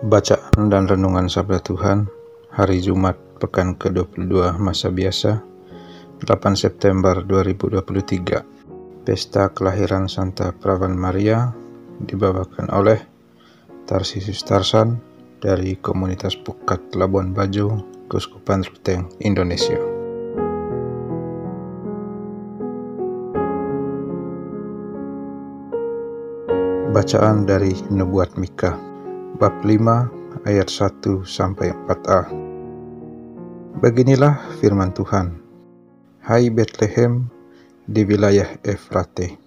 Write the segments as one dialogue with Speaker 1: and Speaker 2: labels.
Speaker 1: Bacaan dan Renungan Sabda Tuhan Hari Jumat Pekan ke-22 Masa Biasa 8 September 2023 Pesta Kelahiran Santa Pravan Maria dibawakan oleh Tarsisius Tarsan dari Komunitas Pukat Labuan Bajo, Kuskupan Ruteng, Indonesia. Bacaan dari Nubuat Mika bab 5 ayat 1 sampai 4a. Beginilah firman Tuhan. Hai Bethlehem di wilayah Efrate.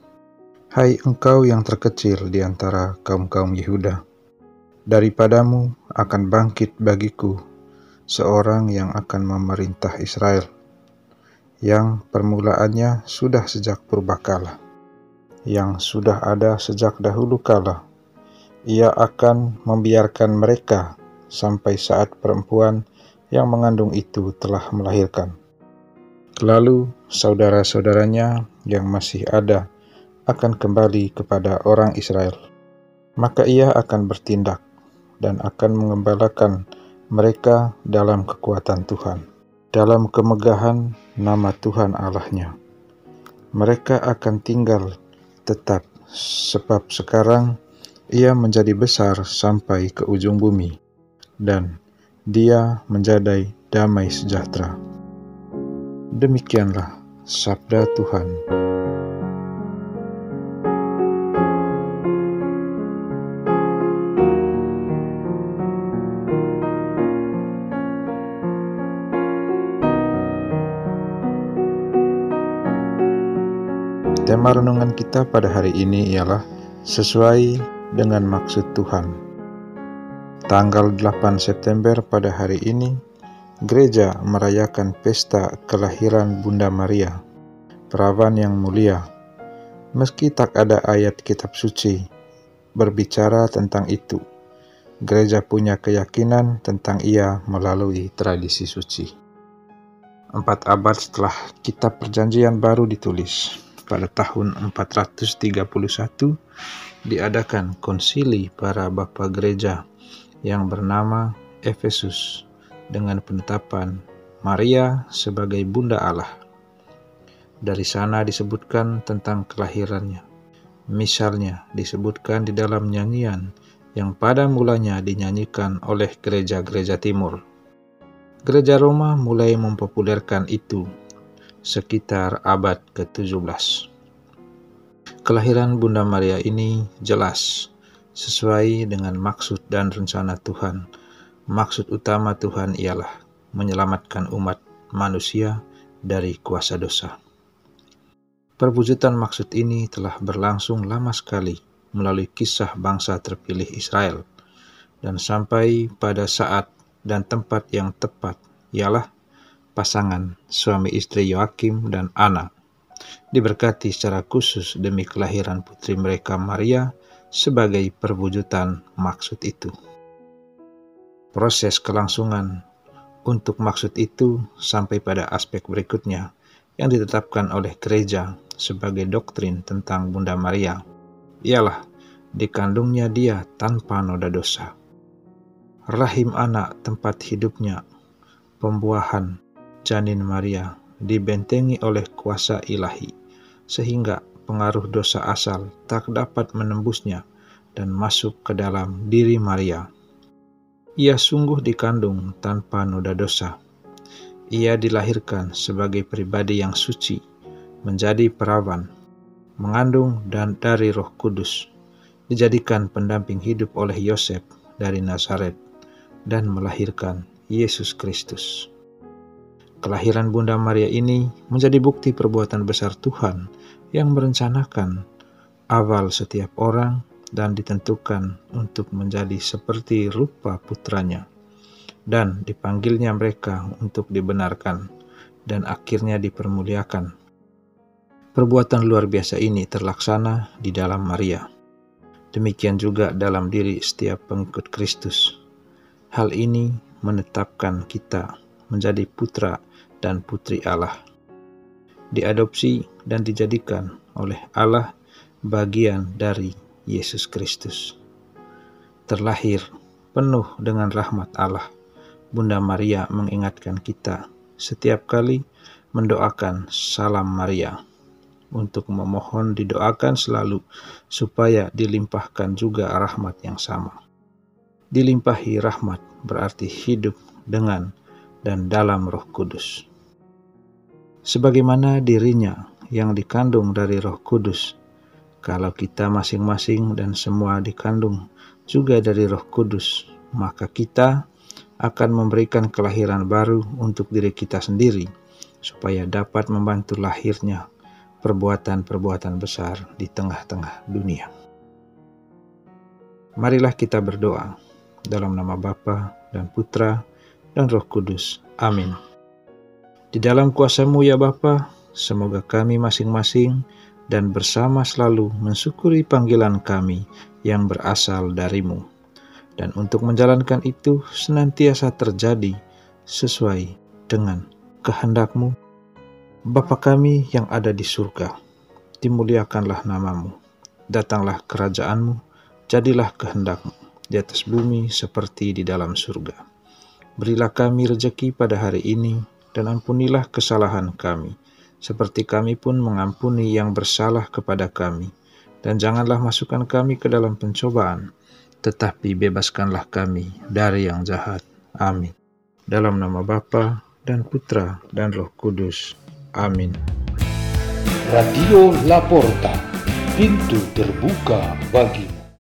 Speaker 1: Hai engkau yang terkecil di antara kaum-kaum Yehuda. Daripadamu akan bangkit bagiku seorang yang akan memerintah Israel, yang permulaannya sudah sejak purbakala, yang sudah ada sejak dahulu kala. Ia akan membiarkan mereka sampai saat perempuan yang mengandung itu telah melahirkan. Lalu saudara-saudaranya yang masih ada akan kembali kepada orang Israel. Maka ia akan bertindak dan akan mengembalakan mereka dalam kekuatan Tuhan, dalam kemegahan nama Tuhan Allahnya. Mereka akan tinggal tetap, sebab sekarang ia menjadi besar sampai ke ujung bumi, dan dia menjadi damai sejahtera. Demikianlah sabda Tuhan. Tema renungan kita pada hari ini ialah sesuai dengan maksud Tuhan. Tanggal 8 September pada hari ini, gereja merayakan pesta kelahiran Bunda Maria, perawan yang mulia. Meski tak ada ayat kitab suci berbicara tentang itu, gereja punya keyakinan tentang ia melalui tradisi suci. Empat abad setelah kitab perjanjian baru ditulis, pada tahun 431 diadakan konsili para bapa gereja yang bernama Efesus dengan penetapan Maria sebagai Bunda Allah. Dari sana disebutkan tentang kelahirannya. Misalnya disebutkan di dalam nyanyian yang pada mulanya dinyanyikan oleh gereja-gereja timur. Gereja Roma mulai mempopulerkan itu sekitar abad ke-17. Kelahiran Bunda Maria ini jelas sesuai dengan maksud dan rencana Tuhan. Maksud utama Tuhan ialah menyelamatkan umat manusia dari kuasa dosa. Perwujudan maksud ini telah berlangsung lama sekali melalui kisah bangsa terpilih Israel dan sampai pada saat dan tempat yang tepat ialah pasangan suami istri Yoakim dan Ana diberkati secara khusus demi kelahiran putri mereka Maria sebagai perwujudan maksud itu. Proses kelangsungan untuk maksud itu sampai pada aspek berikutnya yang ditetapkan oleh gereja sebagai doktrin tentang Bunda Maria ialah dikandungnya dia tanpa noda dosa. Rahim anak tempat hidupnya, pembuahan, janin Maria dibentengi oleh kuasa ilahi, sehingga pengaruh dosa asal tak dapat menembusnya dan masuk ke dalam diri Maria. Ia sungguh dikandung tanpa noda dosa. Ia dilahirkan sebagai pribadi yang suci, menjadi perawan, mengandung dan dari Roh Kudus, dijadikan pendamping hidup oleh Yosef dari Nazaret, dan melahirkan Yesus Kristus. Kelahiran Bunda Maria ini menjadi bukti perbuatan besar Tuhan yang merencanakan awal setiap orang dan ditentukan untuk menjadi seperti rupa putranya. Dan dipanggilnya mereka untuk dibenarkan dan akhirnya dipermuliakan. Perbuatan luar biasa ini terlaksana di dalam Maria. Demikian juga dalam diri setiap pengikut Kristus. Hal ini menetapkan kita menjadi putra dan putri Allah. Diadopsi dan dijadikan oleh Allah bagian dari Yesus Kristus. Terlahir penuh dengan rahmat Allah, Bunda Maria mengingatkan kita setiap kali mendoakan salam Maria untuk memohon didoakan selalu supaya dilimpahkan juga rahmat yang sama. Dilimpahi rahmat berarti hidup dengan dan dalam Roh Kudus sebagaimana dirinya yang dikandung dari Roh Kudus. Kalau kita masing-masing dan semua dikandung juga dari Roh Kudus, maka kita akan memberikan kelahiran baru untuk diri kita sendiri, supaya dapat membantu lahirnya perbuatan-perbuatan besar di tengah-tengah dunia. Marilah kita berdoa dalam nama Bapa dan Putra dan Roh Kudus. Amin. Di dalam kuasamu ya Bapa, semoga kami masing-masing dan bersama selalu mensyukuri panggilan kami yang berasal darimu. Dan untuk menjalankan itu senantiasa terjadi sesuai dengan kehendakmu. Bapa kami yang ada di surga, dimuliakanlah namamu. Datanglah kerajaanmu, jadilah kehendakmu di atas bumi seperti di dalam surga. Berilah kami rejeki pada hari ini, dan ampunilah kesalahan kami, seperti kami pun mengampuni yang bersalah kepada kami. Dan janganlah masukkan kami ke dalam pencobaan, tetapi bebaskanlah kami dari yang jahat. Amin. Dalam nama Bapa dan Putra dan Roh Kudus. Amin.
Speaker 2: Radio Laporta, pintu terbuka bagimu.